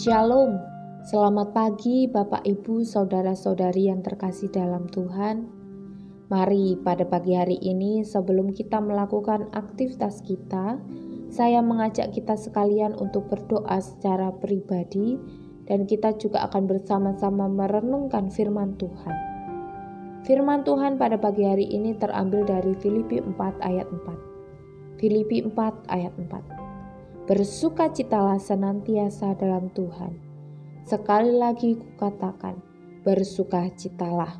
Shalom, selamat pagi Bapak Ibu Saudara-saudari yang terkasih dalam Tuhan. Mari pada pagi hari ini sebelum kita melakukan aktivitas kita, saya mengajak kita sekalian untuk berdoa secara pribadi dan kita juga akan bersama-sama merenungkan firman Tuhan. Firman Tuhan pada pagi hari ini terambil dari Filipi 4 ayat 4. Filipi 4 ayat 4. Bersukacitalah senantiasa dalam Tuhan. Sekali lagi kukatakan, bersukacitalah.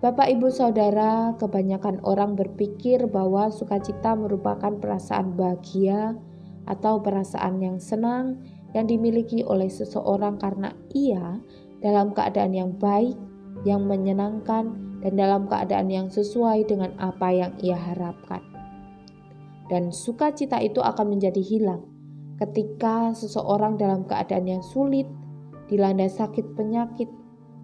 Bapak, ibu, saudara, kebanyakan orang berpikir bahwa sukacita merupakan perasaan bahagia atau perasaan yang senang yang dimiliki oleh seseorang karena ia dalam keadaan yang baik, yang menyenangkan, dan dalam keadaan yang sesuai dengan apa yang ia harapkan dan sukacita itu akan menjadi hilang ketika seseorang dalam keadaan yang sulit, dilanda sakit penyakit,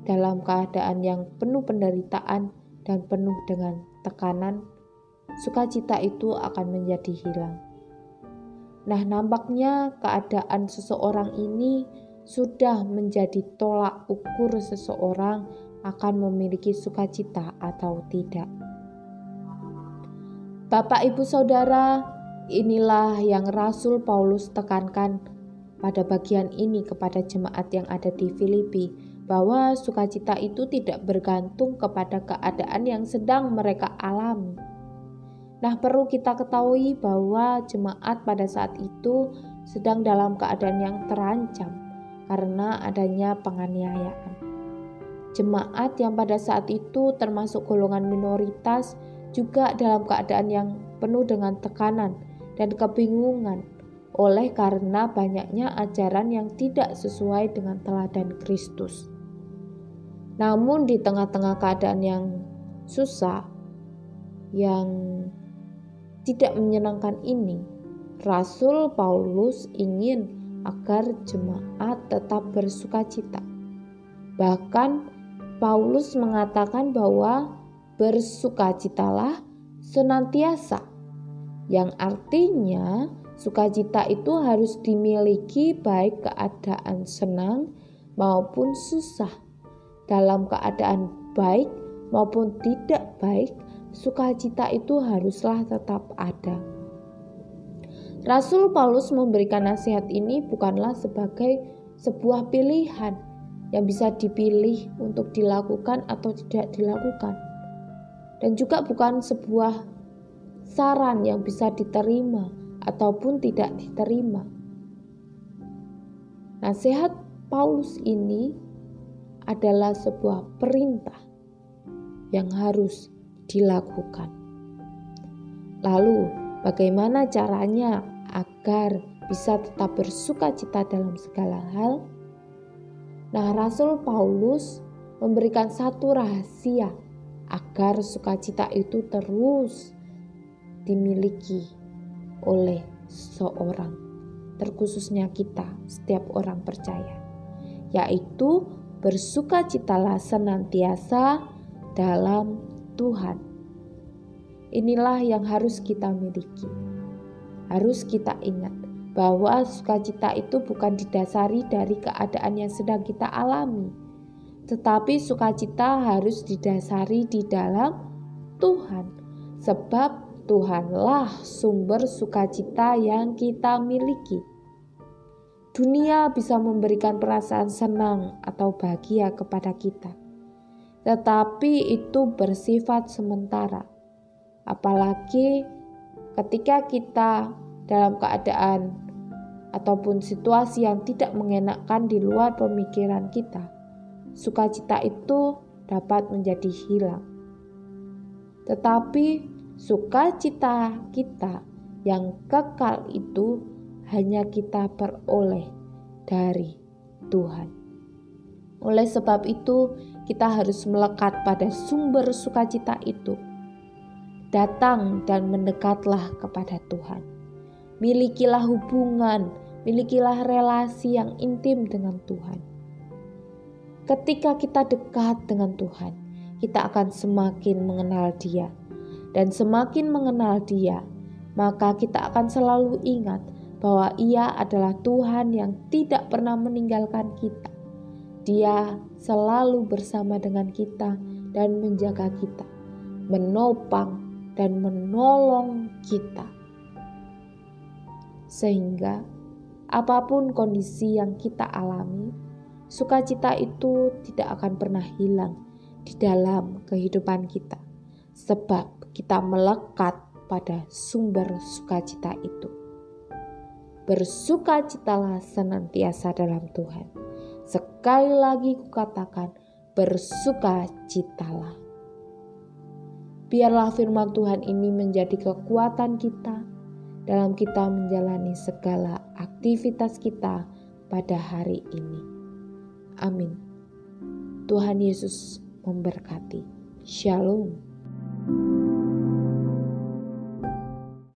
dalam keadaan yang penuh penderitaan dan penuh dengan tekanan, sukacita itu akan menjadi hilang. Nah, nampaknya keadaan seseorang ini sudah menjadi tolak ukur seseorang akan memiliki sukacita atau tidak. Bapak, ibu, saudara, inilah yang Rasul Paulus tekankan pada bagian ini kepada jemaat yang ada di Filipi, bahwa sukacita itu tidak bergantung kepada keadaan yang sedang mereka alami. Nah, perlu kita ketahui bahwa jemaat pada saat itu sedang dalam keadaan yang terancam karena adanya penganiayaan. Jemaat yang pada saat itu termasuk golongan minoritas juga dalam keadaan yang penuh dengan tekanan dan kebingungan oleh karena banyaknya ajaran yang tidak sesuai dengan teladan Kristus. Namun di tengah-tengah keadaan yang susah, yang tidak menyenangkan ini, Rasul Paulus ingin agar jemaat tetap bersuka cita. Bahkan Paulus mengatakan bahwa bersukacitalah senantiasa, yang artinya sukacita itu harus dimiliki baik keadaan senang maupun susah. Dalam keadaan baik maupun tidak baik, sukacita itu haruslah tetap ada. Rasul Paulus memberikan nasihat ini bukanlah sebagai sebuah pilihan yang bisa dipilih untuk dilakukan atau tidak dilakukan, dan juga bukan sebuah saran yang bisa diterima ataupun tidak diterima. Nasihat Paulus ini adalah sebuah perintah yang harus dilakukan. Lalu, bagaimana caranya agar bisa tetap bersuka cita dalam segala hal? Nah, Rasul Paulus memberikan satu rahasia agar sukacita itu terus dimiliki oleh seorang, terkhususnya kita, setiap orang percaya, yaitu bersukacitalah senantiasa dalam Tuhan. Inilah yang harus kita miliki. Harus kita ingat bahwa sukacita itu bukan didasari dari keadaan yang sedang kita alami, tetapi sukacita harus didasari di dalam Tuhan, sebab Tuhanlah sumber sukacita yang kita miliki. Dunia bisa memberikan perasaan senang atau bahagia kepada kita, tetapi itu bersifat sementara. Apalagi ketika kita dalam keadaan ataupun situasi yang tidak mengenakkan di luar pemikiran kita sukacita itu dapat menjadi hilang. Tetapi sukacita kita yang kekal itu hanya kita peroleh dari Tuhan. Oleh sebab itu, kita harus melekat pada sumber sukacita itu. Datang dan mendekatlah kepada Tuhan. Milikilah hubungan, milikilah relasi yang intim dengan Tuhan Ketika kita dekat dengan Tuhan, kita akan semakin mengenal Dia, dan semakin mengenal Dia, maka kita akan selalu ingat bahwa Ia adalah Tuhan yang tidak pernah meninggalkan kita. Dia selalu bersama dengan kita dan menjaga kita, menopang dan menolong kita. Sehingga apa pun kondisi yang kita alami, sukacita itu tidak akan pernah hilang di dalam kehidupan kita, sebab kita melekat pada sumber sukacita itu. Bersukacitalah senantiasa dalam Tuhan. Sekali lagi kukatakan, bersukacitalah. Biarlah firman Tuhan ini menjadi kekuatan kita dalam kita menjalani segala aktivitas kita pada hari ini. Amin. Tuhan Yesus memberkati. Shalom.